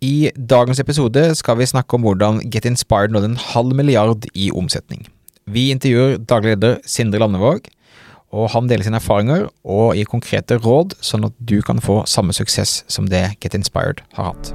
I dagens episode skal vi snakke om hvordan Get Inspired nådde en halv milliard i omsetning. Vi intervjuer daglig leder Sindre Landevåg, og han deler sine erfaringer og gir konkrete råd, sånn at du kan få samme suksess som det Get Inspired har hatt.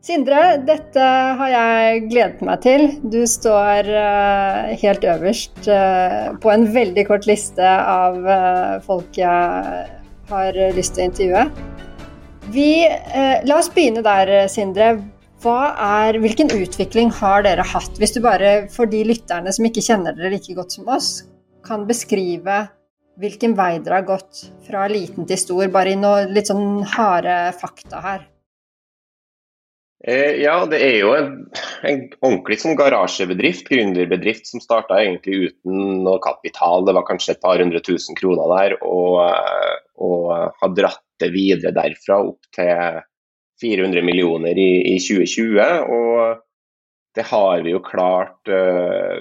Sindre, dette har jeg gledet meg til. Du står uh, helt øverst uh, på en veldig kort liste av uh, folk jeg har lyst til å intervjue. Vi, la oss begynne der, Sindre. Er, hvilken utvikling har dere hatt? Hvis du bare, for de lytterne som ikke kjenner dere like godt som oss, kan beskrive hvilken vei dere har gått fra liten til stor, bare i noe litt sånn harde fakta her. Eh, ja, det er jo en, en ordentlig sånn garasjebedrift, gründerbedrift, som starta egentlig uten noe kapital. Det var kanskje et par hundre tusen kroner der, og, eh, og har dratt det videre derfra opp til 400 millioner i, i 2020. Og det har vi jo klart uh,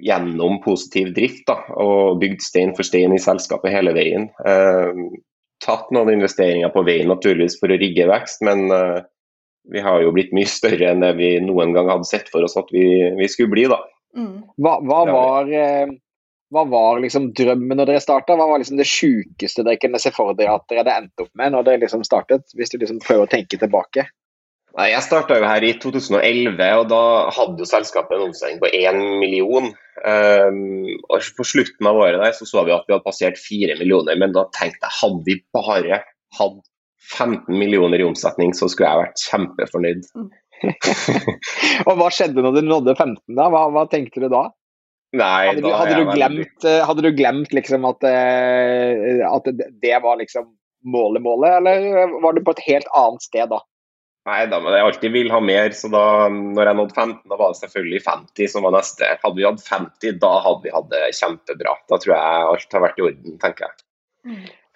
gjennom positiv drift, da, og bygd stein for stein i selskapet hele veien. Uh, tatt noen investeringer på veien naturligvis for å rigge vekst, men uh, vi har jo blitt mye større enn det vi noen gang hadde sett for oss at vi, vi skulle bli. da. Mm. Hva, hva, var, eh, hva, var, liksom drømmen når dere starta? Hva var liksom det sjukeste dere kunne se for dere at dere hadde endt opp med når dere liksom startet, hvis du liksom prøver å tenke tilbake? Nei, Jeg starta jo her i 2011, og da hadde jo selskapet en omsetning på 1 million. Um, og På slutten av året der så, så vi at vi hadde passert 4 millioner, men da tenkte jeg hadde vi bare hatt 15 millioner i omsetning, så skulle jeg vært kjempefornøyd. og hva skjedde når du nådde 15, da? Hva, hva tenkte du da? Nei, hadde, du, hadde, du glemt, veldig... hadde, du, glemt, liksom at, eh, at, det var liksom målet, målet, eller var du på et helt annet sted da? Nei da, men jeg alltid vil ha mer, så da når jeg nådde 15, da var det selvfølgelig 50 som var neste. Hadde vi hatt 50, da hadde vi hatt det kjempebra. Da tror jeg alt har vært i orden, tenker jeg.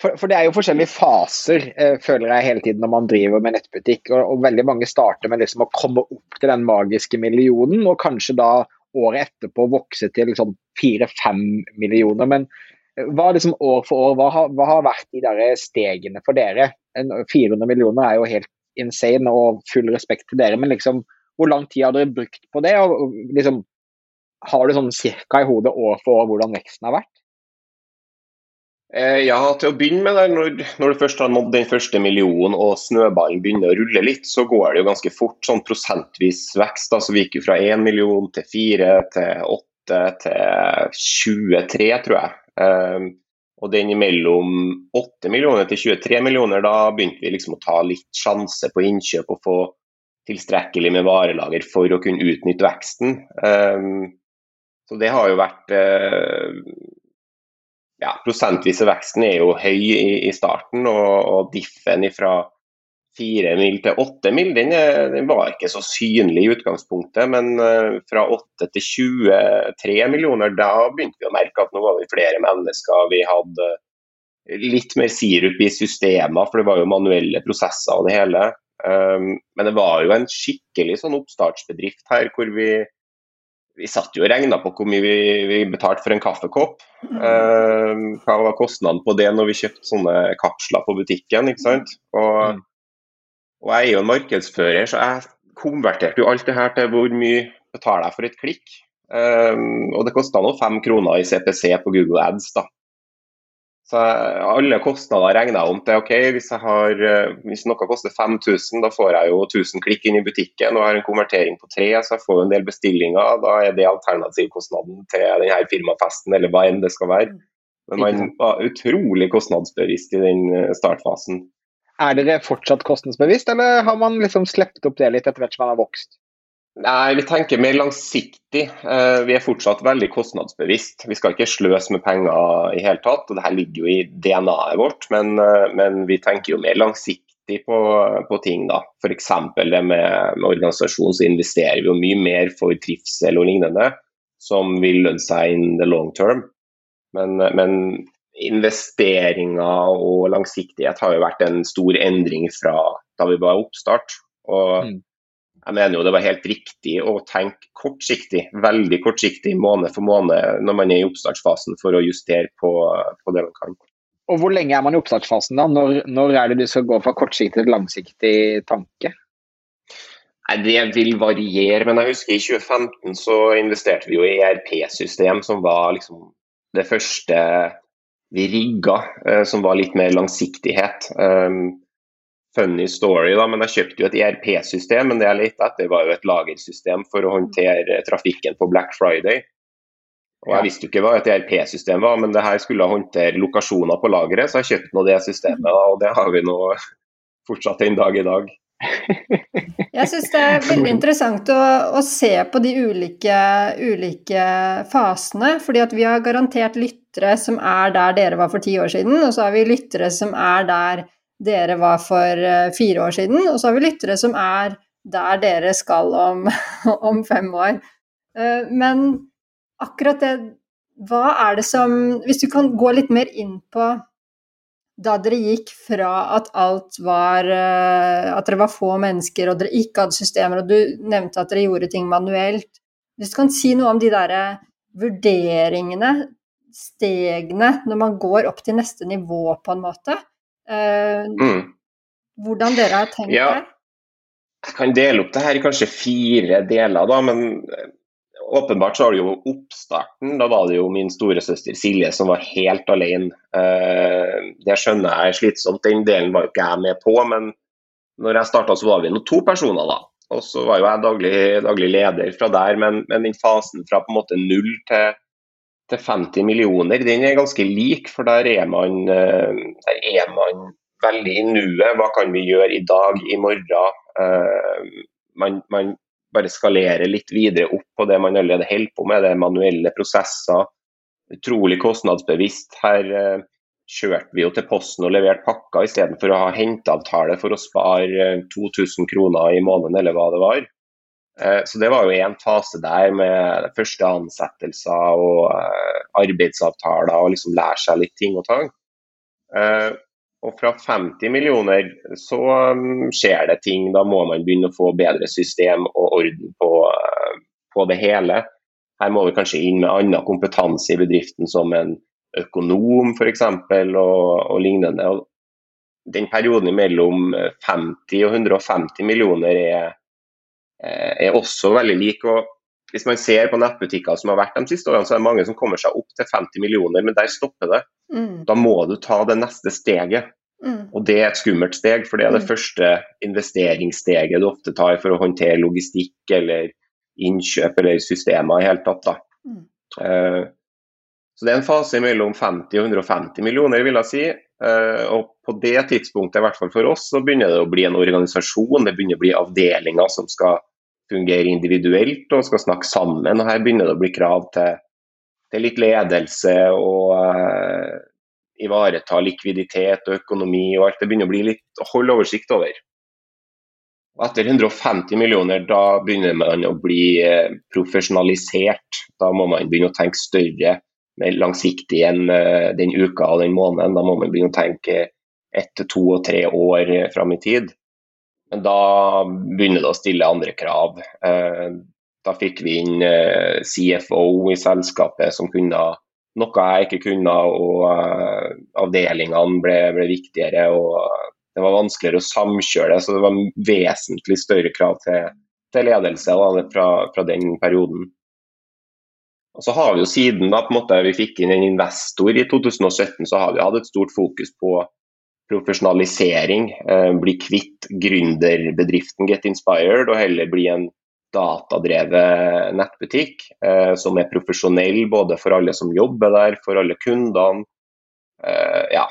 For, for, det er jo forskjellige faser, eh, føler jeg hele tiden når man driver med nettbutikk. Og, og veldig mange starter med liksom å komme opp til den magiske millionen, og kanskje da året etterpå vokse til liksom fire-fem millioner. Men eh, hva liksom år for år, hva hva har vært de der stegene for dere? 400 millioner er jo helt insane, og full respekt til dere, men liksom, hvor lang tid har dere brukt på det? og liksom, Har du sånn cirka i hodet år for år hvordan veksten har vært? Eh, ja, til å begynne med, der, når, når, du først har nådd den første millionen og snøballen begynner å rulle litt, så går det jo ganske fort, sånn prosentvis vekst. Da. Så vi gikk jo fra 1 million til 4 til 8 til 23, tror jeg. Um, og den imellom 8 millioner til 23 millioner, da begynte vi liksom å ta litt sjanse på innkjøp og få tilstrekkelig med varelager for å kunne utnytte veksten. Um, så det har jo vært uh, ja, prosentvise veksten er jo høy i, i starten, og, og diffen fra 4 mil til 8 mil den, den, var ikke så synlig i utgangspunktet. Men uh, fra 8 til 23 millioner, da begynte vi å merke at nå var vi flere mennesker. Vi hadde litt mer sirup i systemer, for det var jo manuelle prosesser og det hele. Um, men det var jo en skikkelig sånn oppstartsbedrift her hvor vi vi satt jo og regna på hvor mye vi, vi, betalte for en kaffekopp. Eh, hva var kostnaden på det når vi kjøpte sånne kapsler på butikken. ikke sant? Og, mm. og jeg er jo en markedsfører, så jeg konverterte jo alt det her til hvor mye betaler jeg for et klikk. Eh, og det kosta nå fem kroner i CPC på Google Ads. da. Så alle kostnader regner jeg om til ok, hvis, har, eh, hvis, noe koster 5000, da får jeg jo 1000 klikk inn i butikken og har en konvertering på tre, så jeg får en del bestillinger. Da er det alternativkostnaden til denne firmafesten, eller hva enn det skal være. Men man var utrolig kostnadsbevisst i den eh, startfasen. Er dere fortsatt kostnadsbevisst, eller har man liksom sluppet opp det litt etter hvert som man har vokst? Nei, vi tenker mer langsiktig. Eh, vi er fortsatt veldig kostnadsbevisst. Vi skal ikke sløse med penger i hele tatt. og Dette ligger jo i DNA-et vårt, men, eh, men, vi tenker jo mer langsiktig på, på ting. da. F.eks. det med, med organisasjon, så investerer vi jo mye mer for trivsel og lignende, som vil lønne seg in the long term. Men, men investeringer og langsiktighet har jo vært en stor endring fra da vi var oppstart. Og mm jeg mener jo det var helt riktig å tenke kortsiktig, veldig kortsiktig, måned for måned når man er i oppstartsfasen for å justere på, på det man kan. Og Hvor lenge er man i oppstartsfasen? da? Når, når er det du skal gå fra kortsiktig til langsiktig tanke? Nei, Det vil variere, men jeg husker i 2015 så investerte vi jo i ERP-system, som var liksom det første vi rigga, eh, som var litt mer langsiktighet. Um, funny story, da, men jeg kjøpte jo et ERP-system. Men det jeg lette etter, var jo et lagersystem for å håndtere trafikken på Black Friday. Og Jeg visste jo ikke hva et ERP-system var, men det her skulle håndtere lokasjoner på lageret, så jeg kjøpte nå det systemet. Og det har vi nå fortsatt en dag i dag. Jeg syns det er veldig interessant å, å se på de ulike, ulike, fasene. fordi at vi har garantert lyttere som er der dere var for ti år siden, og så har vi lyttere som er der dere var for eh, fire år siden, og så har vi lyttere som er der dere skal om, om fem år. Eh, men akkurat det Hva er det som Hvis du kan gå litt mer inn på da dere gikk fra at alt var eh, At dere var få mennesker og dere ikke hadde systemer, og du nevnte at dere gjorde ting manuelt. Hvis du kan si noe om de derre vurderingene, stegene, når man går opp til neste nivå, på en måte. Eh, mm. Hvordan dere har tenkt ja. det? Jeg kan dele opp det her i kanskje fire deler, da. Men eh, åpenbart så har du jo oppstarten. Da var det jo min storesøster Silje som var helt alene. Eh, det skjønner jeg er slitsomt. Den delen var jo ikke jeg med på. Men når jeg starta så var vi nå to personer, da. Og så var jo jeg daglig, daglig leder fra der. Men, men, den fasen fra på en måte null til til 50 millioner, den er ganske lik. For der er man, eh, der er man veldig i nuet. Hva kan vi gjøre i dag, i morgen? Eh, man, man bare skalerer litt videre opp på det man allerede holder på med. Det er manuelle prosesser. Utrolig kostnadsbevisst. Her eh, kjørte vi jo til Posten og leverte pakker istedenfor å ha henteavtale for å spare 2000 kroner i måneden, eller hva det var. Eh, så det var jo en fase der med første ansettelser og eh, arbeidsavtaler og liksom lære seg litt ting og tang. Eh, og fra 50 millioner så mm, skjer det ting. Da må man begynne å få bedre system og orden på, på det hele. Her må vi kanskje inn med annen kompetanse i bedriften, som en økonom f.eks. Og, og lignende. Og den perioden mellom 50 og 150 millioner er er også veldig lik. og Hvis man ser på nettbutikker som har vært de siste årene, så er det mange som kommer seg opp til 50 millioner, men der stopper det. Mm. Da må du ta det neste steget. Mm. Og det er et skummelt steg, for det er det mm. første investeringssteget du ofte tar for å håndtere logistikk eller innkjøp eller systemer i hele tatt. Mm. Uh, så det er en fase mellom 50 og 150 millioner, vil jeg si. Uh, og på det tidspunktet, i hvert fall for oss, så begynner det å bli en organisasjon. Det begynner å bli avdelinger som skal fungere individuelt og skal snakke sammen. og Her begynner det å bli krav til, til litt ledelse og uh, ivareta likviditet og økonomi og alt. Det begynner å bli litt å holde oversikt over. Og etter 150 millioner, da begynner man å bli uh, profesjonalisert. Da må man begynne å tenke større, mer langsiktig enn uh, den uka og den måneden. Da må man begynne å tenke ett til to og tre år fram i tid. Da begynner det å stille andre krav. Eh, da fikk vi inn eh, CFO i selskapet som kunne noe jeg ikke kunne, og eh, avdelingene ble, ble viktigere. og Det var vanskeligere å samkjøre, så det var vesentlig større krav til, til ledelse da, fra, fra, den perioden. Og så har vi jo Siden da, måte, vi fikk inn en investor i 2017, så har vi hatt et stort fokus på profesjonalisering. Eh, bli kvitt gründerbedriften Get Inspired og heller bli en datadrevet nettbutikk eh, som er profesjonell både for alle som jobber der, for alle kundene. Eh, ja,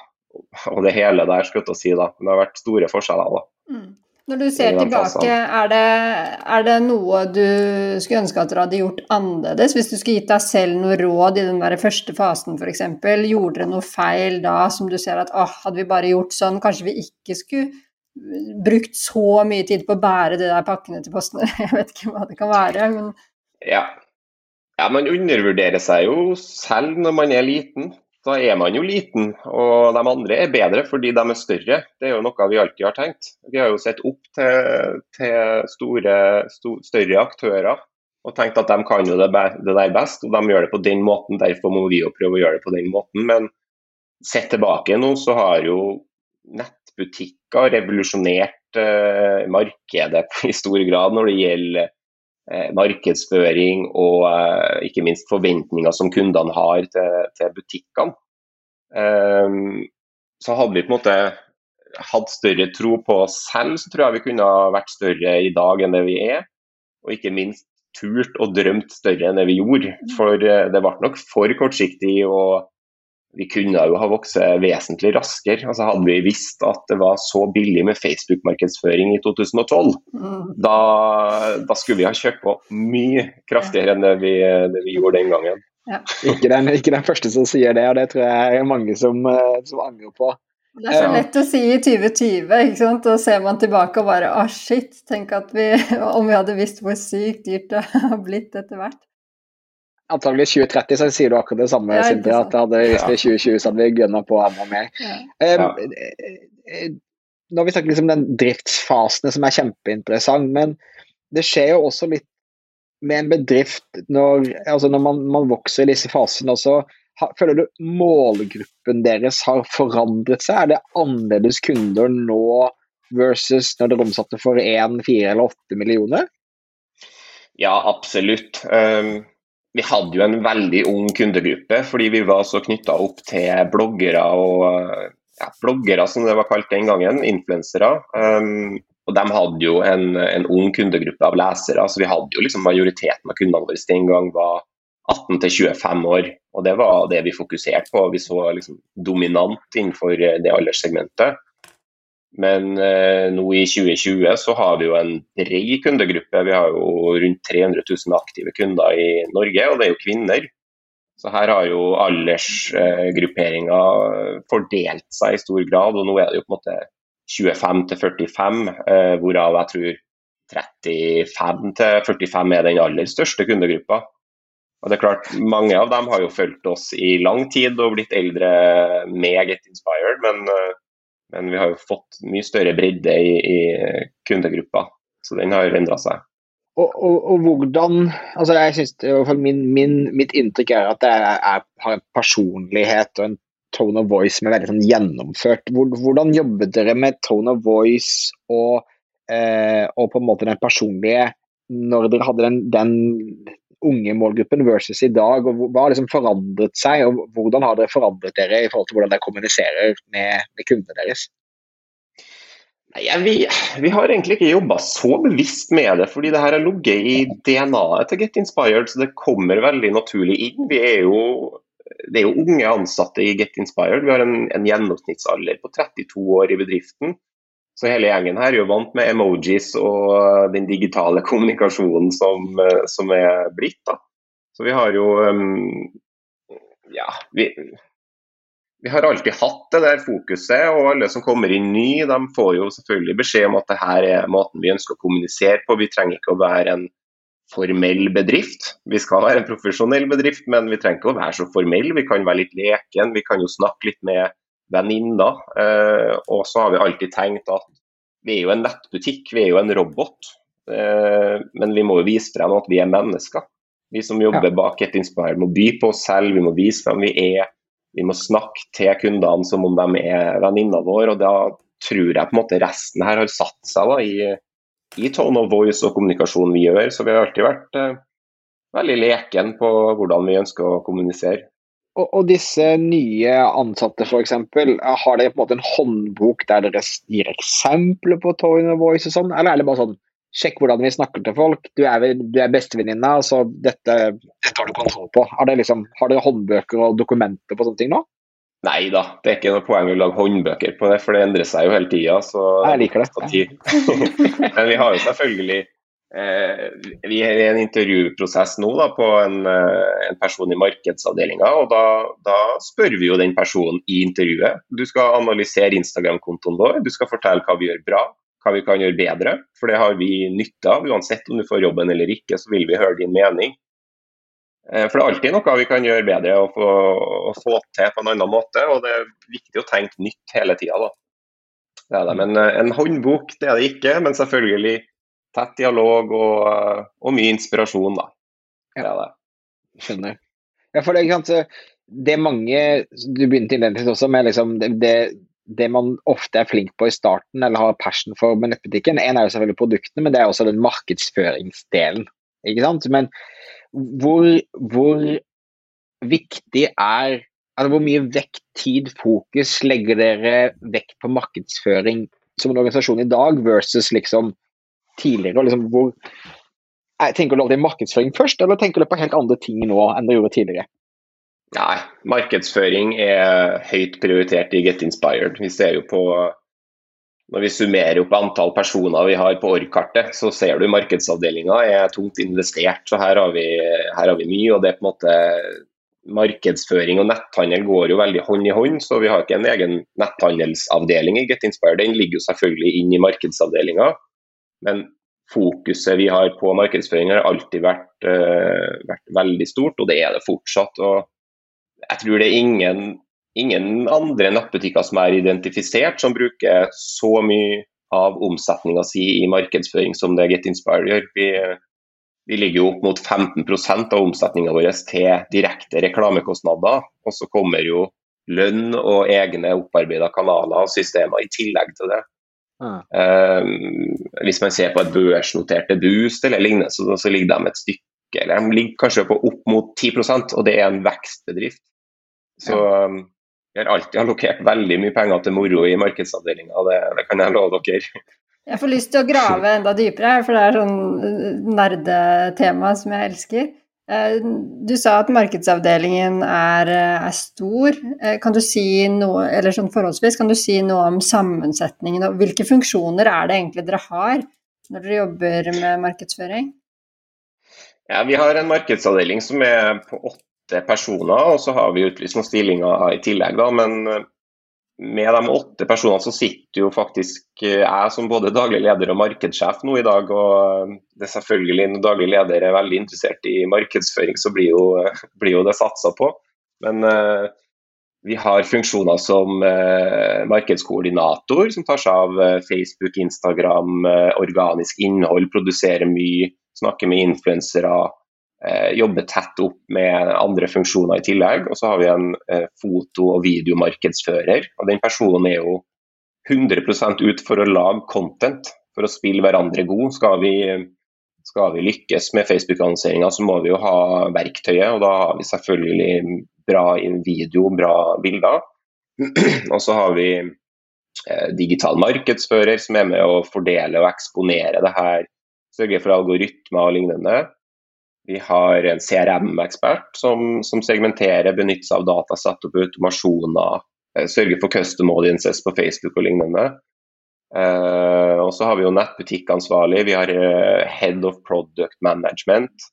og det hele der, skulle jeg si. da. Det har vært store forskjeller. da. Mm. Når du ser tilbake, er det, er det, noe du skulle ønske at dere hadde gjort annerledes? Hvis du skulle gitt deg selv noe råd i den der første fasen f.eks. Gjorde dere noe feil da som du ser at åh, hadde vi bare gjort sånn, kanskje vi ikke skulle brukt så mye tid på å bære de der pakkene til postene? Jeg vet ikke hva det kan være, men Ja. ja man undervurderer seg jo selv når man er liten da er man jo liten, og de andre er bedre fordi de er større. Det er jo noe vi alltid har tenkt. Vi har jo sett opp til, til store, sto, større aktører og tenkt at de kan jo det, der best, og de gjør det på den måten. Derfor må vi jo prøve å gjøre det på den måten. Men sett tilbake nå, så har jo nettbutikker revolusjonert eh, markedet i stor grad når det gjelder markedsføring og eh, ikke minst forventninger som kundene har til, til butikkene. Um, så hadde vi på en måte hatt større tro på oss selv, så tror jeg vi kunne vært større i dag enn det vi er. Og ikke minst turt og drømt større enn det vi gjorde. For eh, det ble nok for kortsiktig og vi kunne jo ha vokst vesentlig raskere. Altså Hadde vi visst at det var så billig med Facebook-markedsføring i 2012, mm. da, da, skulle vi ha kjørt på mye kraftigere enn det vi, det vi gjorde den gangen. Ja. Ikke, den, ikke, den, første som sier det, og det tror jeg er mange som, eh, som angrer på. Det er så lett å si i 2020, ikke sant? og ser man tilbake og bare å, oh, shit, tenk at vi, om vi hadde visst hvor sykt dyrt det har blitt etter hvert. Antagelig 2030 så sier du akkurat det samme, ja, Sindre. At hadde hvis det 2020, så hadde vi gønna på enda mer. Ja. Um, nå har vi snakket liksom den driftsfasen som er kjempeinteressant, men det skjer jo også litt med en bedrift når, altså når man, man, vokser i disse fasene også, føler du målgruppen deres har forandret seg? Er det annerledes kunder nå versus når dere omsatte for 1, 4 eller 8 millioner? Ja, absolutt. Um, vi hadde jo en veldig ung kundegruppe fordi vi var så knytta opp til bloggere og ja, bloggere som det var kalt den gangen, influensere. Um, og De hadde jo en, en, ung kundegruppe av lesere, så vi hadde jo liksom majoriteten av kundene våre den gang var 18 25 år. og Det var det vi fokuserte på. Vi så liksom dominant innenfor det alderssegmentet. Men eh, nå i 2020 så har vi jo en bred kundegruppe. Vi har jo rundt 300 000 aktive kunder i Norge, og det er jo kvinner. Så her har jo aldersgrupperinga eh, fordelt seg i stor grad, og nå er det jo på en måte 25 til 45, eh, hvorav jeg tror 35 til 45 er den aller største kundegruppa. Og det er klart, Mange av dem har jo fulgt oss i lang tid og blitt eldre meget Inspired, men, eh, men vi har jo fått mye større bredde i, i kundegruppa. Så den har endra seg. Og, og, og, hvordan altså jeg synes, i min, min, Mitt inntrykk er at jeg har en personlighet og en tone of voice som er veldig sånn gjennomført. Hvordan jobber dere med tone of voice og, eh, og på en måte den personlige når dere hadde den, den unge målgruppen versus i dag? og Hva har liksom forandret seg, og hvordan har dere forandret dere i forhold til hvordan dere kommuniserer med, med kundene deres? Nei, vi, vi, har egentlig ikke jobba så bevisst med det, fordi det her har ligget i DNA-et til Get Inspired, så det kommer veldig naturlig inn. Vi er jo det er jo unge ansatte i Get Inspired. Vi har en, en, gjennomsnittsalder på 32 år i bedriften. Så hele gjengen her er jo vant med emojis og den digitale kommunikasjonen som, som er blitt. da. Så vi har jo um, Ja, vi, vi, har alltid hatt det der fokuset, og alle som kommer inn ny, de får jo selvfølgelig beskjed om at det her er måten vi ønsker å kommunisere på. Vi trenger ikke å være en formell bedrift. Vi skal være en profesjonell bedrift, men vi trenger ikke å være så formell. Vi kan være litt leken, vi kan jo snakke litt med venninner. Eh, og så har vi alltid tenkt at vi er jo en nettbutikk, vi er jo en robot. Eh, men vi må jo vise frem at vi er mennesker. Vi som jobber ja. bak et Inspire må by på oss selv, vi må vise hvem vi er. Vi må snakke til kundene som om de er venninna våre. og da tror jeg på en måte resten her har satt seg da, i i tone of voice og kommunikasjon vi gjør. Så vi har alltid vært eh, veldig leken på hvordan vi ønsker å kommunisere. Og, disse nye ansatte f.eks., har dere på en måte en håndbok der dere gir eksempler på tone of voice og sånn, eller er det bare sånn sjekk hvordan vi snakker til folk, du er, du er bestevenninna, så dette, dette har du kontroll på. Liksom, har dere håndbøker og dokumenter på sånne ting nå? Nei da, det er ikke noe poeng å lage håndbøker på det, for det endrer seg jo hele tida. Jeg liker det. Men vi har jo selvfølgelig Vi er i en intervjuprosess nå da, på en, eh, en person i markedsavdelinga. og da, da, spør vi jo den personen i intervjuet. Du skal analysere Instagram-kontoen vår, du skal fortelle hva vi gjør bra, hva vi kan gjøre bedre. For det har vi nytte av. Uansett om du får jobben eller ikke, så vil vi høre din mening. Eh, for det er alltid noe vi kan gjøre bedre og få, og få, til på en annen måte. Og det er viktig å tenke nytt hele tida. Det det. Men eh, en håndbok det er det ikke. Men selvfølgelig tett dialog og, eh, og mye inspirasjon, da. Det er det. Skjønner. Ja, for det, er det mange Du begynte innledningsvis også med liksom det, det, man ofte er flink på i starten, eller har passion for med nettbutikken. En er jo selvfølgelig produktene, men det er også den markedsføringsdelen. Ikke sant? Men hvor, hvor viktig er altså Hvor mye vekt, tid, fokus legger dere vekt på markedsføring som en organisasjon i dag versus liksom tidligere? Liksom hvor, tenker du alltid markedsføring først, eller tenker du på helt andre ting nå enn du gjorde tidligere? Nei, markedsføring er høyt prioritert i Get Inspired. Vi ser jo på når vi summerer opp antall personer vi har på org-kartet, så ser du markedsavdelinga er tungt investert. Så her har, vi, her har, vi, mye. og det er på en måte Markedsføring og netthandel går jo veldig hånd i hånd, så vi har ikke en egen netthandelsavdeling i Get Inspired. Den ligger jo selvfølgelig inn i markedsavdelinga. Men fokuset vi har på markedsføring har alltid vært, uh, vært veldig stort, og det er det fortsatt. og jeg tror det er ingen ingen andre nettbutikker som er identifisert, som bruker så mye av omsetninga si i markedsføring som det Get Inspired gjør. Vi, vi ligger jo opp mot 15% av omsetninga vår til direkte reklamekostnader. Og så kommer jo lønn og egne opparbeida kanaler og systemer i tillegg til det. Um, hvis man ser på et børsnoterte Boost eller lignende, så, så ligger de et stykke eller de ligger kanskje på opp mot 10% og det er en vekstbedrift. Så um, vi har alltid allokert veldig mye penger til moro i markedsavdelinga, det, det kan jeg love dere. Jeg får lyst til å grave enda dypere, for det er sånn eh, nerdetema som jeg elsker. Eh, du sa at markedsavdelingen er, eh, er, stor. Kan du si noe, eller sånn forholdsvis, kan du si noe om sammensetningen og hvilke funksjoner er det egentlig dere har når dere jobber med markedsføring? Ja, Vi har en markedsavdeling som er på åtte personer, og så har vi utlyst noen stillinger i tillegg. Da, men eh, med de åtte personene så sitter jo faktisk eh, jeg som både daglig leder og markedssjef nå i dag. og eh, det er selvfølgelig Når daglig leder er veldig interessert i markedsføring, så blir jo, blir jo det satsa på. Men uh, vi har funksjoner som uh, markedskoordinator, som tar seg av uh, Facebook, Instagram, organisk innhold, produserer mye, snakker med influensere jobber tett opp med andre funksjoner i tillegg. Og så har vi en eh, foto- og videomarkedsfører. og Den personen er jo 100 ut for å lage content, for å spille hverandre god. Skal vi, skal vi lykkes med Facebook-annonseringa, så må vi jo ha verktøyet. Og da har vi selvfølgelig bra video, bra bilder. og så har vi eh, digital markedsfører som er med å fordele og eksponere det her. Sørge for algoritmer og lignende. Vi har en CRM-ekspert som, som, segmenterer, benytter seg av data, setter opp automasjoner, eh, sørger for custom audiences på Facebook og lignende. Uh, og så har vi jo nettbutikkansvarlig, vi har uh, Head of Product Management,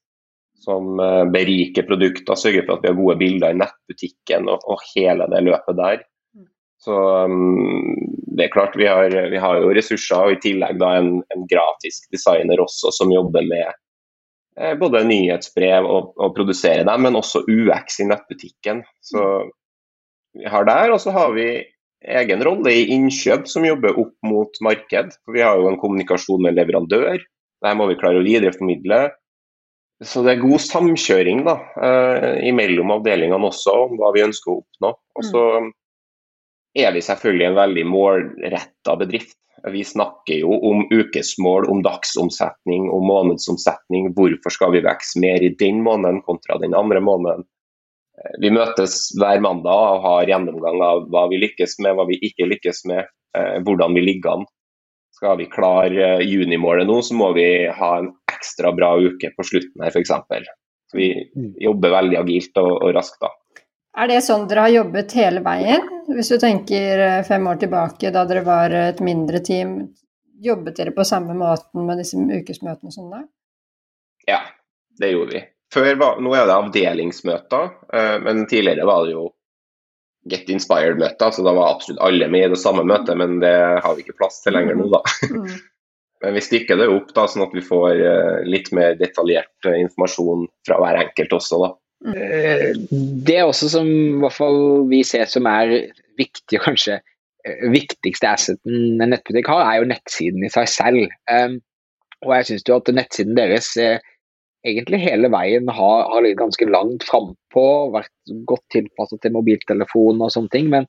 som uh, beriker produkter, sørger for at vi har gode bilder i nettbutikken og, og hele det løpet der. Mm. Så um, det er klart vi har, vi har, jo ressurser, og i tillegg da en, en grafisk designer også som jobber med Eh, både nyhetsbrev og, og produsere dem, men også UX i nettbutikken. Så vi har der, og så har vi egen rolle i innkjøp som jobber opp mot marked. For vi har jo en kommunikasjon med leverandør. Dette må vi klare å videreformidle. Så det er god samkjøring da, eh, mellom avdelingene også om hva vi ønsker å oppnå. Og så er vi selvfølgelig en veldig målretta bedrift. Vi snakker jo om ukesmål, om dagsomsetning, om månedsomsetning. Hvorfor skal vi vokse mer i den måneden kontra den andre måneden? Eh, vi møtes hver mandag og har gjennomgang av hva vi lykkes med, hva vi ikke lykkes med, eh, hvordan vi ligger an. Skal vi klare eh, junimålet nå, så må vi ha en ekstra bra uke på slutten her, f.eks. Vi mm. jobber veldig agilt og, og raskt da. Er det sånn dere har jobbet hele veien? Hvis du tenker eh, fem år tilbake, da dere var et mindre team, jobbet dere på samme måten med disse ukesmøtene og sånn da? Ja, det gjorde vi. Før var, nå er det avdelingsmøter, eh, men tidligere var det jo Get Inspired-møter, så da var absolutt alle med i det samme møtet, men det har vi ikke plass til lenger nå, da. Mm. Men vi stykker det opp da, sånn at vi får eh, litt mer detaljert informasjon fra hver enkelt også. da. Mm. Det er også som vi ser som er viktig, og kanskje viktigste asseten en nettbutikk har, er jo nettsiden i seg selv. Og jeg syns at nettsiden deres egentlig hele veien har, har ligget ganske langt frampå, vært godt tilpasset til mobiltelefon og sånne ting. Men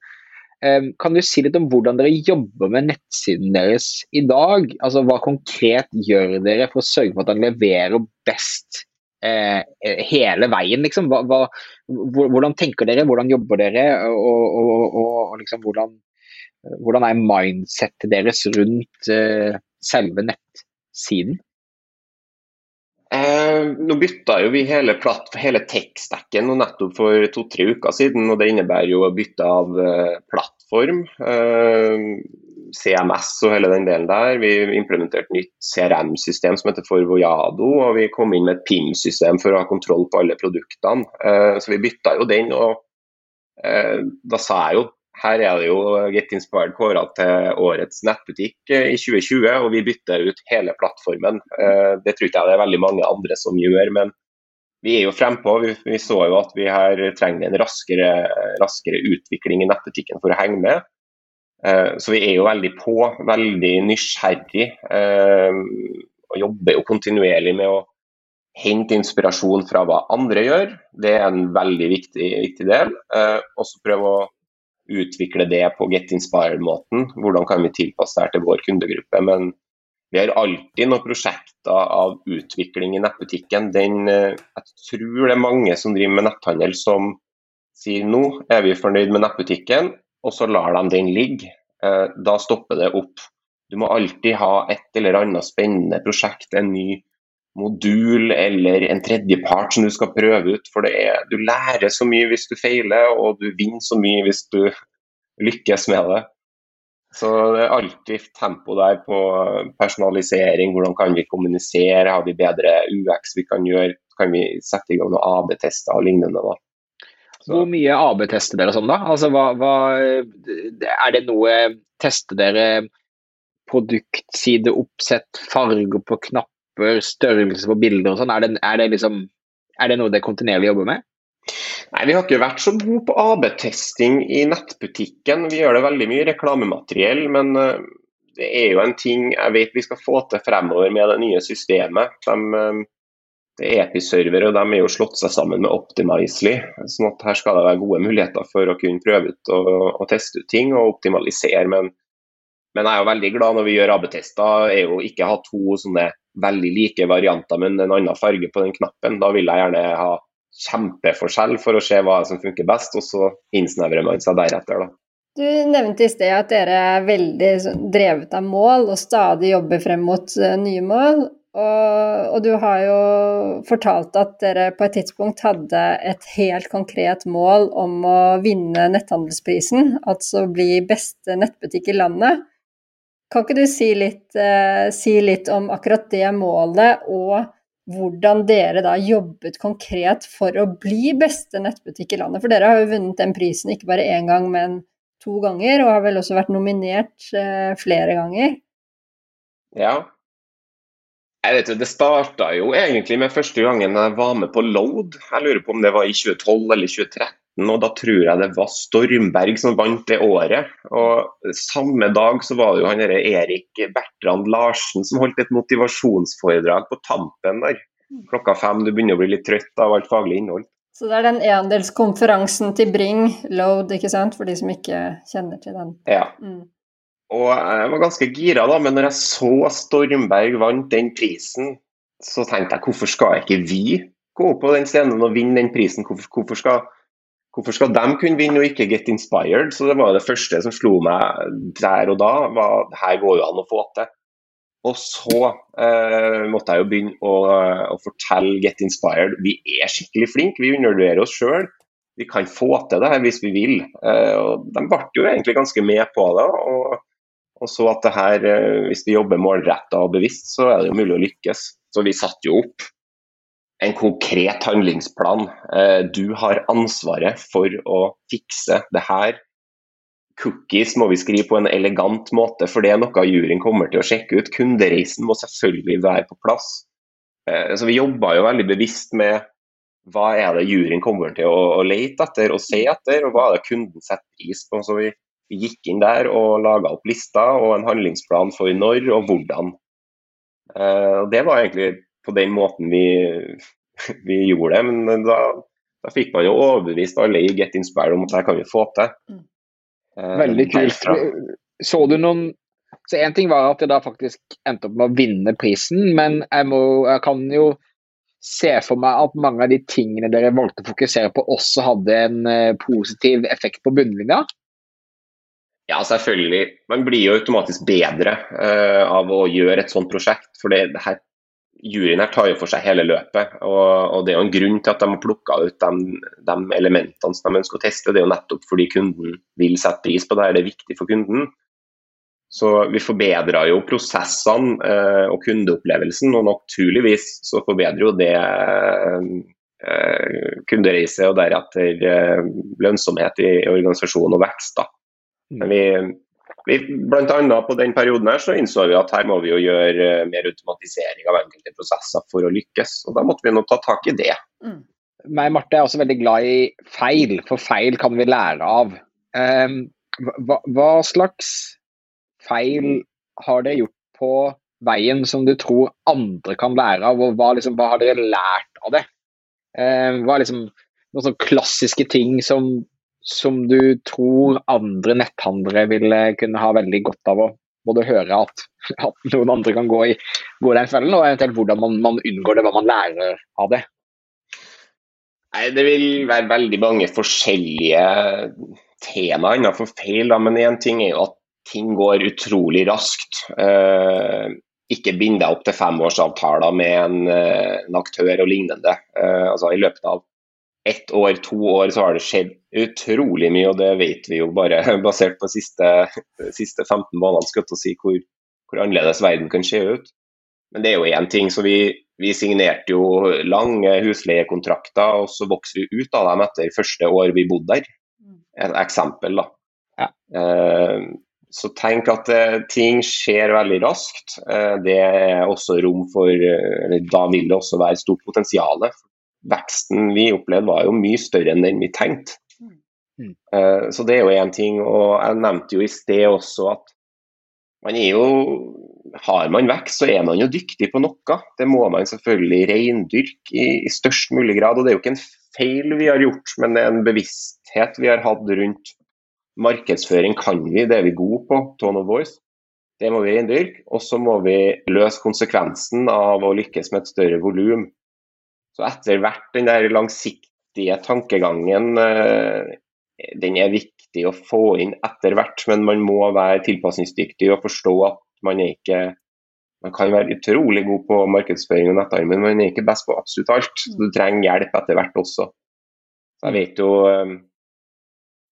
eh, kan du si litt om hvordan dere jobber med nettsiden deres i dag? Altså Hva konkret gjør dere for å sørge for at den leverer best eh, hele veien? Liksom? Hva, hva, hvordan tenker dere, hvordan jobber dere, og, og, og, liksom, hvordan, hvordan, er mindsettet deres rundt uh, selve nettsiden? Eh, nå bytta jo vi hele, hele tech-stacken nettopp for to-tre uker siden. og Det innebærer jo å bytte av eh, plattform. Eh, CMS og hele den delen der. Vi implementerte nytt CRM-system som heter Forvoyado. Og vi kom inn med et PIM-system for å ha kontroll på alle produktene. Eh, så vi bytta jo den. og eh, Da sa jeg jo her er det jo Get Inspired kåra til årets nettbutikk eh, i 2020, og vi bytter ut hele plattformen. Det tror ikke jeg det er veldig mange andre som gjør, men vi er jo frempå. Vi, vi så jo at vi her trenger en raskere, raskere utvikling i nettbutikken for å henge med. Eh, så vi er jo veldig på, veldig nysgjerrig, og jobber jo kontinuerlig med å hente inspirasjon fra hva andre gjør. Det er en veldig viktig, viktig del. Og så prøve å utvikle det på Get Inspired-måten. Hvordan kan vi tilpasse det her til vår kundegruppe. Men vi har alltid noen prosjekter av utvikling i nettbutikken. Den, eh, jeg tror det er mange som driver med netthandel som sier nå er vi fornøyd med nettbutikken, og så lar de den ligge. Eh, da stopper det opp. Du må alltid ha et eller annet spennende prosjekt, en ny modul eller en tredjepart som du skal prøve ut. For er, du lærer så mye hvis du feiler, og du vinner så mye hvis du lykkes med det. Så det er alltid tempo der på personalisering. Hvordan kan vi kommunisere? Har vi bedre UX vi kan gjøre? Kan vi sette i gang noen AB-tester og lignende? da? Så. Hvor mye AB-tester dere sånn, da? Altså, hva, hva, er det noe Tester dere produktsideoppsett, farger på knapper, størrelse på bilder og sånn, er, er, liksom, er, det noe det kontinuerlig jobber med? Nei, Vi har ikke vært så gode på AB-testing i nettbutikken. Vi gjør det veldig mye reklamemateriell, men eh, det er jo en ting jeg vet vi skal få til fremover med det nye systemet. De, eh, det er Episerver og de er jo slått seg sammen med Optimizely. sånn at Her skal det være gode muligheter for å kunne prøve ut og, og teste ut ting og optimalisere. Men, men, jeg er jo veldig glad når vi gjør AB-tester, er jo ikke ha to sånne veldig like varianter, men en annen farge på den knappen. Da vil jeg gjerne ha kjempeforskjell for å se hva som funker best, og så innsnevrer man seg deretter. da. Du nevnte i sted at dere er veldig drevet av mål og stadig jobber frem mot eh, nye mål. Og, og, du har jo fortalt at dere på et tidspunkt hadde et helt konkret mål om å vinne netthandelsprisen, altså bli beste nettbutikk i landet. Kan ikke du si litt, eh, si litt, om akkurat det målet, og hvordan dere da jobbet konkret for å bli beste nettbutikk i landet? For dere har jo vunnet den prisen ikke bare én gang, men to ganger, og har vel også vært nominert eh, flere ganger? Ja. Jeg vet Det starta jo egentlig med første gangen jeg var med på Load. Jeg lurer på om det var i 2012 eller 2013 og da tror jeg det var Stormberg som vant det året. Og Samme dag så var det jo han Erik Bertrand Larsen som holdt et motivasjonsforedrag på Tampen der. Klokka fem. Du begynner å bli litt trøtt av alt faglig innhold. Så det er den endelskonferansen til Bring, Load, ikke sant, for de som ikke kjenner til den. Ja. Mm. Og jeg var ganske gira, da, men når jeg så Stormberg vant den prisen, så tenkte jeg hvorfor skal ikke vi gå opp på den scenen og vinne den prisen? Hvorfor, hvorfor skal Hvorfor skal de kunne vinne og ikke Get Inspired? Så Det var det første som slo meg der og da. var Her går jo an å få til. Og så eh, måtte jeg jo begynne å, å, fortelle Get Inspired vi er skikkelig flinke, vi undervurderer oss sjøl. vi kan få til det her hvis vi vil. Eh, og de ble jo egentlig ganske med på det. og, og så at det her, eh, Hvis vi jobber målretta og bevisst, så er det jo mulig å lykkes. Så vi satte jo opp en konkret handlingsplan. Eh, du har ansvaret for å fikse det her. Cookies må vi skrive på en elegant måte, for det er noe juryen kommer til å sjekke ut. Kundereisen må selvfølgelig være på plass. Så Vi jobba jo veldig bevisst med hva er det juryen kommer til å lete etter og se etter, og hva er det kunden setter pris på. Så vi, vi gikk inn der og laga opp lister og en handlingsplan for når og hvordan. Eh, og Det var egentlig på den måten vi, vi gjorde det, men da, da, fikk man jo overbevist alle i Get Inspired om at det kan vi få til. Mm. Eh, Veldig kult. Så du noen så Én ting var at jeg da faktisk endte opp med å vinne prisen, men jeg, må, jeg kan jo se for meg at mange av de tingene dere valgte å fokusere på, også hadde en uh, positiv effekt på bunnlinja? Ja, selvfølgelig. Man blir jo automatisk bedre uh, av å gjøre et sånt prosjekt. For det, det her, juryen her tar jo for seg hele løpet. Og, og, det er jo en grunn til at de har plukka ut de, de, elementene som de ønsker å teste. Det er jo nettopp fordi kunden vil sette pris på det. Det er viktig for kunden. Så vi forbedrer jo prosessene uh, og kundeopplevelsen, og naturligvis så forbedrer jo det uh, kundereise og deretter lønnsomhet i, organisasjonen og vekst. Da. Men vi, vi, blant annet på den perioden her så innså vi at her må vi jo gjøre eh, mer automatisering av enkelte prosesser for å lykkes, og da måtte vi nå ta tak i det. Mm. Meg Marte er også veldig glad i feil, for feil kan vi lære av. Um, hva, hva slags feil har dere gjort på veien som du tror andre kan lære av, og hva, liksom, hva har dere lært av det? Um, hva er liksom noen sånne klassiske ting som, som, du tror andre netthandlere ville kunne ha veldig godt av å både høre at, at noen andre kan gå i gå den fellen, og eventuelt hvordan man, man, unngår det, hva man lærer av det? Nei, Det vil være veldig mange forskjellige temaer innenfor feil, da, men én ting er jo at ting går utrolig raskt. Eh, ikke bind deg opp til femårsavtaler med en, eh, en aktør og lignende. Eh, altså, I løpet av ett år, to år, så har det skjedd utrolig mye, og det vet vi jo bare basert på siste, siste 15 månedene, skal jeg si hvor, hvor, annerledes verden kan se ut. Men det er jo én ting. så vi, vi signerte jo lange husleiekontrakter, og så vokser vi ut av dem etter første år vi bodde der. Et eksempel, da. Ja. Eh, så tenk at eh, ting skjer veldig raskt. Eh, det er også rom for Da vil det også være stort potensial. Veksten vi opplevde var jo mye større enn den vi tenkte. Mm. Så det er jo én ting. Og jeg nevnte jo i sted også at man er jo Har man vekst, så er man jo dyktig på noe. Det må man selvfølgelig reindyrke i, i størst mulig grad. Og det er jo ikke en feil vi har gjort, men det er en bevissthet vi har hatt rundt Markedsføring kan vi, det er vi gode på. Tone of voice. Det må vi reindyrke. Og så må vi løse konsekvensen av å lykkes med et større volum. Så etter hvert den der langsiktige tankegangen, eh, den er viktig å få inn etter hvert. Men man må være tilpasningsdyktig og forstå at man er ikke man kan være utrolig god på markedsføring og nettarm, men man er ikke best på absolutt alt. Så du trenger hjelp etter hvert også. Så jeg vet jo eh,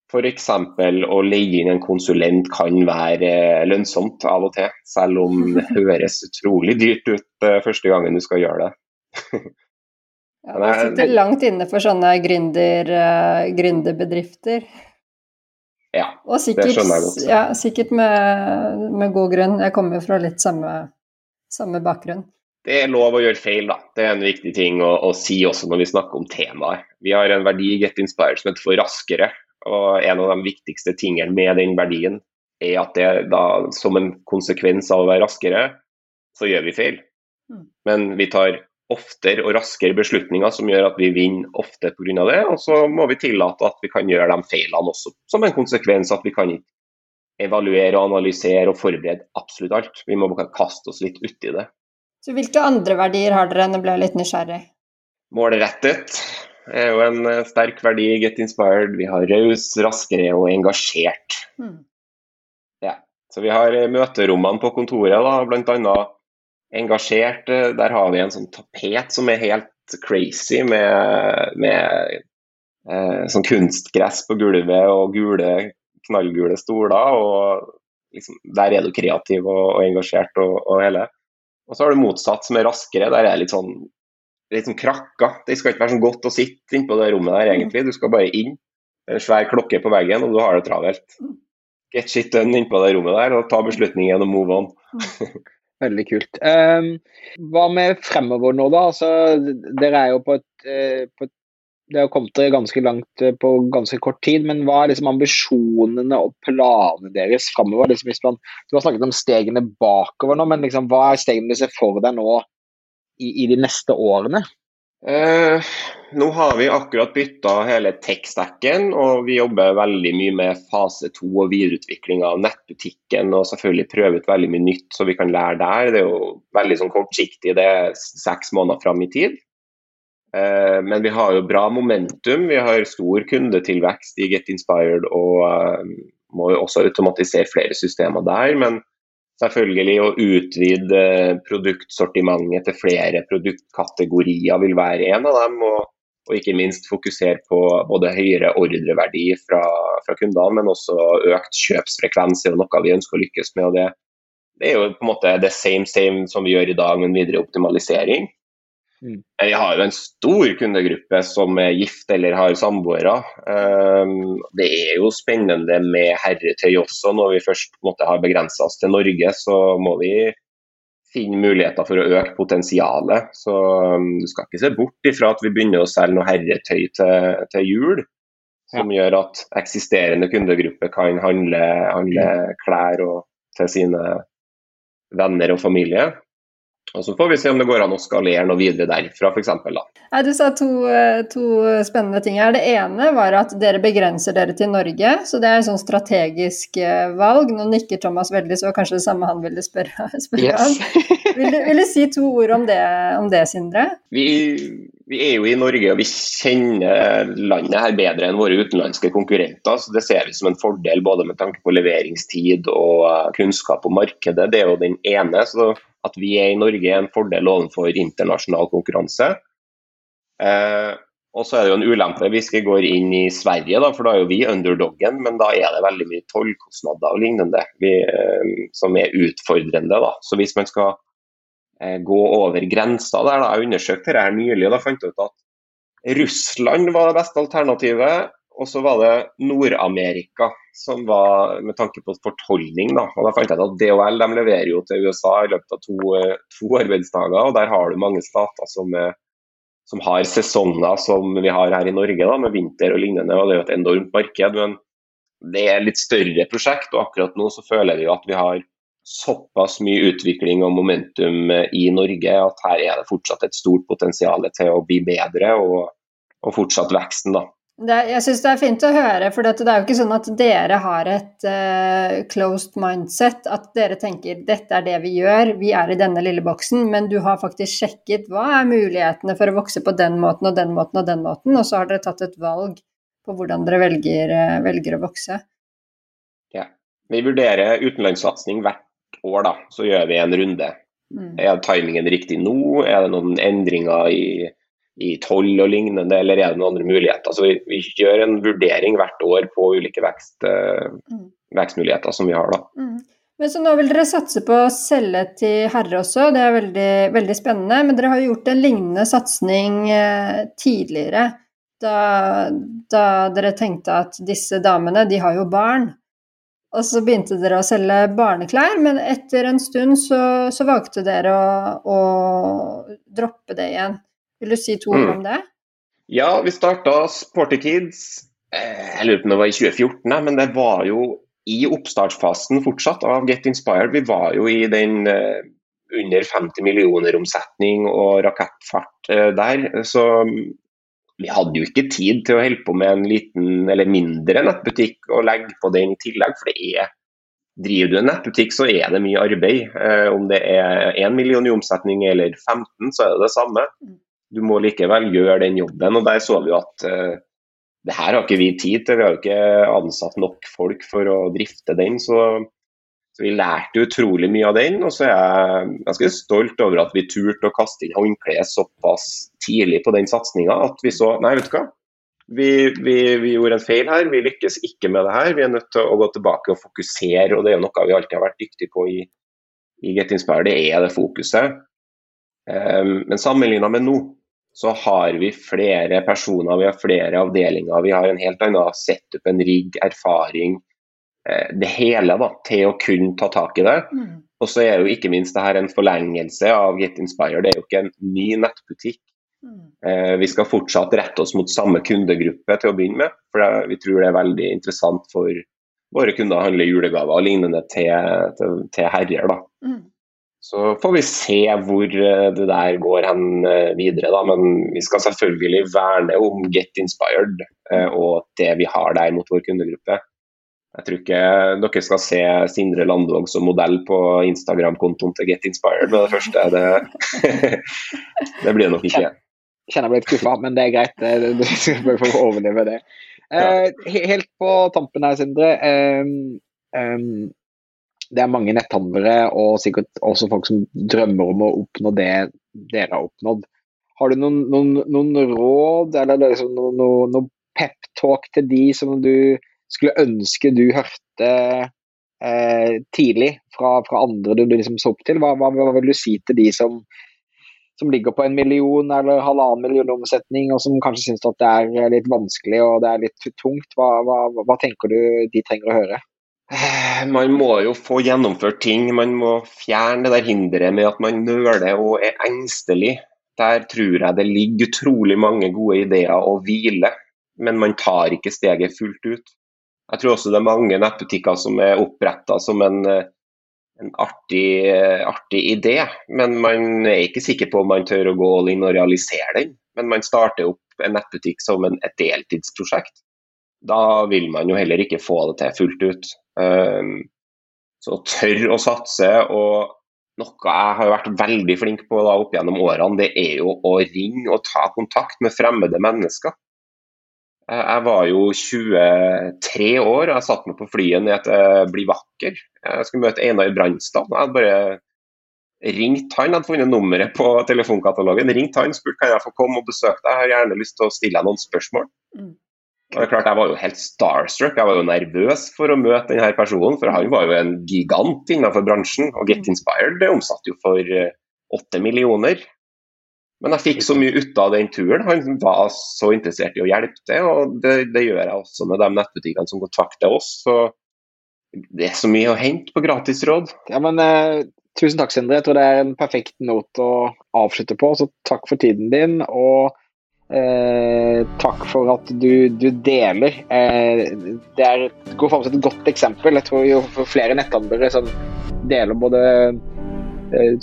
F.eks. å leie inn en konsulent kan være lønnsomt av og til, selv om det høres utrolig dyrt ut eh, første gangen du skal gjøre det. ja, det sitter langt inne for sånne gründer, uh, gründerbedrifter. Ja, sikkert, det skjønner jeg godt. Ja, sikkert med, med, god grunn. Jeg kommer jo fra litt samme, samme, bakgrunn. Det er lov å gjøre feil, da. Det er en viktig ting å, å si også når vi snakker om temaet. Vi har en verdi i Get Inspired som heter for raskere. Og en av de viktigste tingene med den verdien er at det da, som en konsekvens av å være raskere, så gjør vi feil. Mm. Men vi tar oftere og raskere beslutninger som gjør at vi vinner ofte pga. det. Og så må vi tillate at vi kan gjøre de feilene også, som en konsekvens at vi kan ikke evaluere, og analysere og forberede absolutt alt. Vi må bare kaste oss litt uti det. Så Hvilke andre verdier har dere? Nå ble jeg litt nysgjerrig. Målrettet, er jo en eh, sterk verdi i Get Inspired. Vi har raus, raskere og engasjert. Mm. Ja. Så vi har eh, møterommene på kontoret, da, bl.a. engasjert. Eh, der har vi en sånn tapet som er helt crazy, med, med eh, sånn kunstgress på gulvet og gule, knallgule stoler. og liksom, Der er du kreativ og, og engasjert og, og, hele. Og så har du motsatt, som er raskere. Der er det litt sånn, litt sånn krakka. Det skal ikke være sånn godt å sitte innpå det rommet der, egentlig. Du skal bare inn. Det er en svær klokke på veggen, og du har det travelt. Get shit done innpå det rommet der, og ta beslutningen og move on. Veldig kult. Um, hva med fremover nå, da? Altså, dere er jo på et, uh, på et det har kommet dere ganske langt uh, på ganske kort tid, men hva er liksom ambisjonene og planene deres framover? Liksom, du har snakket om stegene bakover nå, men liksom, hva er stegene du ser for deg nå i, i de neste årene? Eh, nå har vi akkurat bytta hele tech-stacken, og vi jobber veldig mye med fase to og videreutvikling av nettbutikken. Og selvfølgelig prøve ut veldig mye nytt så vi kan lære der. Det er jo veldig sånn kortsiktig, det er seks måneder fram i tid. Eh, men vi har jo bra momentum. Vi har stor kundetilvekst i Get Inspired og eh, må jo også automatisere flere systemer der. men Selvfølgelig å utvide produktsortimentet til flere produktkategorier vil være en av dem. Og, og ikke minst fokusere på både høyere ordreverdi fra, fra, kundene, men også økt kjøpsfrekvens er noe vi ønsker å lykkes med. og det, det er jo på en måte det same same som vi gjør i dag, men videre optimalisering. Mm. Vi har jo en stor kundegruppe som er gift eller har samboere. Ehm, det er jo spennende med herretøy også. Når vi først måte, har begrensa oss til Norge, så må vi finne muligheter for å øke potensialet. Så um, du skal ikke se bort ifra at vi begynner å selge noe herretøy til, til jul. Som ja. gjør at eksisterende kundegruppe kan handle, handle klær og, til sine venner og familie. Og Så får vi se om det går an å skalere noe videre derfra, f.eks. Ja, du sa to, eh, to, spennende ting her. Det ene var at dere begrenser dere til Norge, så det er et sånn strategisk eh, valg. Nå nikker Thomas veldig, så kanskje det samme han ville spørre, spørre yes. om. Vil du, vil du, si to ord om det, om det Sindre? Vi, vi, er jo i Norge og vi kjenner landet her bedre enn våre utenlandske konkurrenter. så Det ser vi som en fordel både med tanke på leveringstid og kunnskap om markedet. Det er jo den ene. så at vi er i Norge er en fordel overfor internasjonal konkurranse. Eh, og så er det jo en ulempe hvis vi går inn i Sverige, da, for da er jo vi underdoggen. Men da er det veldig mye tollkostnader og lignende vi, eh, som er utfordrende. Da. Så hvis man skal gå over grensa der, da, jeg undersøkte dette nylig og da fant jeg ut at Russland var det beste alternativet. Og så var det Nord-Amerika som var med tanke på fortolkning. Da. Og da fant jeg ut at DHL de leverer jo til USA i løpet av to, eh, to arbeidsdager. og Der har du mange stater som, som, har sesonger som vi har her i Norge, da, med vinter og lignende. og Det er jo et enormt marked. Men det er litt større prosjekt, og akkurat nå så føler vi jo at vi har såpass mye utvikling og momentum i Norge at her er det fortsatt et stort potensial til å bli bedre og, og fortsatt veksten. da. Det, jeg syns det er fint å høre, for det er jo ikke sånn at dere har et uh, closed mindset. At dere tenker dette er det vi gjør, vi er i denne lille boksen. Men du har faktisk sjekket hva er mulighetene for å vokse på den måten og den måten og den måten, og så har dere tatt et valg på hvordan dere velger, uh, velger å vokse. Ja. Vi vurderer utenlandssatsing hvert år, da. Så gjør vi en runde. Mm. Er timingen riktig nå? Er det noen endringer i i toll og lignende, eller er det noen andre muligheter. Så vi, vi gjør en vurdering hvert år på ulike vekst, uh, mm. vekstmuligheter som vi har. da. Mm. Men så Nå vil dere satse på å selge til herre også, det er veldig, veldig spennende. Men dere har gjort en lignende satsing uh, tidligere, da, da, dere tenkte at disse damene, de har jo barn. Og så begynte dere å selge barneklær, men etter en stund så, så valgte dere å, å droppe det igjen. Vil du si to ord mm. om det? Ja, vi starta Sporty Kids eh, jeg lurer på om det var i 2014, men det var jo i oppstartsfasen fortsatt av Get Inspired. Vi var jo i den uh, under 50 millioner omsetning og rakettfart uh, der. Så vi hadde jo ikke tid til å holde på med en liten eller mindre nettbutikk og legge på den i tillegg. For det er Driver du en nettbutikk, så er det mye arbeid. Eh, om det er 1 million i omsetning eller 15, så er det det samme. Mm du må likevel gjøre den jobben. og Der så vi jo at eh, det her har ikke vi tid til. Vi har ikke ansatt nok folk for å drifte den. Så, så vi lærte utrolig mye av den. Og så er jeg ganske stolt over at vi turte å kaste inn håndkleet såpass tidlig på den satsinga at vi så Nei, vet du hva. vi, vi, vi, gjorde en feil her. Vi lykkes ikke med det her. Vi er nødt til å gå tilbake og fokusere, og det er jo noe vi alltid har vært dyktige på i, i Get Inspired. Det er det fokuset. Um, men sammenligna med nå, så har vi flere personer, vi har flere avdelinger. Vi har en helt annen setup, en rigg, erfaring. Uh, det hele da, til å kunne ta tak i det. Mm. Og så er jo ikke minst det her en forlengelse av Get Inspired. Det er jo ikke en ny nettbutikk. Eh, vi skal fortsatt rette oss mot samme kundegruppe til å begynne med. For vi tror det er veldig interessant for våre kunder å handle julegaver og lignende til, til, til herrer. da. Mm. Så får vi se hvor eh, det der går hen eh, videre, da. Men vi skal selvfølgelig verne om Get Inspired og det vi har der mot vår kundegruppe. Jeg tror ikke dere skal se Sindre Landvåg som modell på Instagram-kontoen til Get Inspired med det første. Det, det blir det nok ikke Jeg kjenner jeg ble litt skuffa, men det er greit. Du skal bare få overleve det. Eh, helt på tampen her, Sindre. Eh, eh, det er mange netthandlere og sikkert også folk som drømmer om å oppnå det dere har oppnådd. Har du noen, noen, noen råd eller liksom noen pep-talk til de som du skulle ønske du hørte eh, tidlig fra, fra, andre du liksom så opp til? Hva, hva, hva, vil du si til de som som ligger på en million eller halvannen million omsetning, og som kanskje syns at det er eh, litt vanskelig og det er litt tungt. Hva, hva, tenker du de trenger å høre? Eh, man må jo få gjennomført ting. Man må fjerne det der hinderet med at man nøler og er engstelig. Der tror jeg det ligger utrolig mange gode ideer å hvile, men man tar ikke steget fullt ut. Jeg tror også det er mange nettbutikker som er oppretta som en eh, en artig, artig, idé, men man er ikke sikker på om man tør å gå all in og realisere den. Men man starter opp en nettbutikk som en, et deltidsprosjekt. Da vil man jo heller ikke få det til fullt ut. Um, så tør å satse. og noe jeg har vært veldig flink på da, opp gjennom årene, det er jo å ringe og ta kontakt med fremmede mennesker. Jeg var jo 23 år og jeg satt meg på flyet ned til Bli vakker. Jeg skulle møte Einar Brandstad. Jeg hadde bare ringt han, jeg hadde funnet nummeret på telefonkatalogen. Ringt han, spurt kan jeg få komme og besøke deg. Jeg har gjerne lyst til å stille deg noen spørsmål. Mm. Og det er klart, Jeg var jo helt starstruck. Jeg var jo nervøs for å møte denne personen, for han var jo en gigant innenfor bransjen. Og Get mm. Inspired det omsatte jo for eh, åtte millioner. Men jeg fikk så mye ut av den turen. Han var så interessert i å hjelpe til, og det, det gjør jeg også med de nettbutikkene som kontakter oss. Så det er så mye å hente på gratisråd. Ja, men eh, Tusen takk, Sindre. Jeg tror det er en perfekt not å avslutte på. Så takk for tiden din. og eh, takk for at du, du deler. Eh, det er, går fram som et godt eksempel. Jeg tror jo flere netthandlere deler både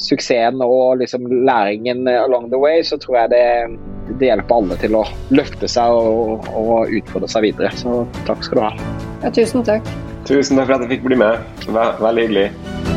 suksessen og liksom læringen along the way, så tror jeg det, det hjelper alle til å løfte seg og, og utfordre seg videre. Så takk skal du ha. Ja, tusen takk. Tusen takk for at jeg fikk bli med. Veldig hyggelig.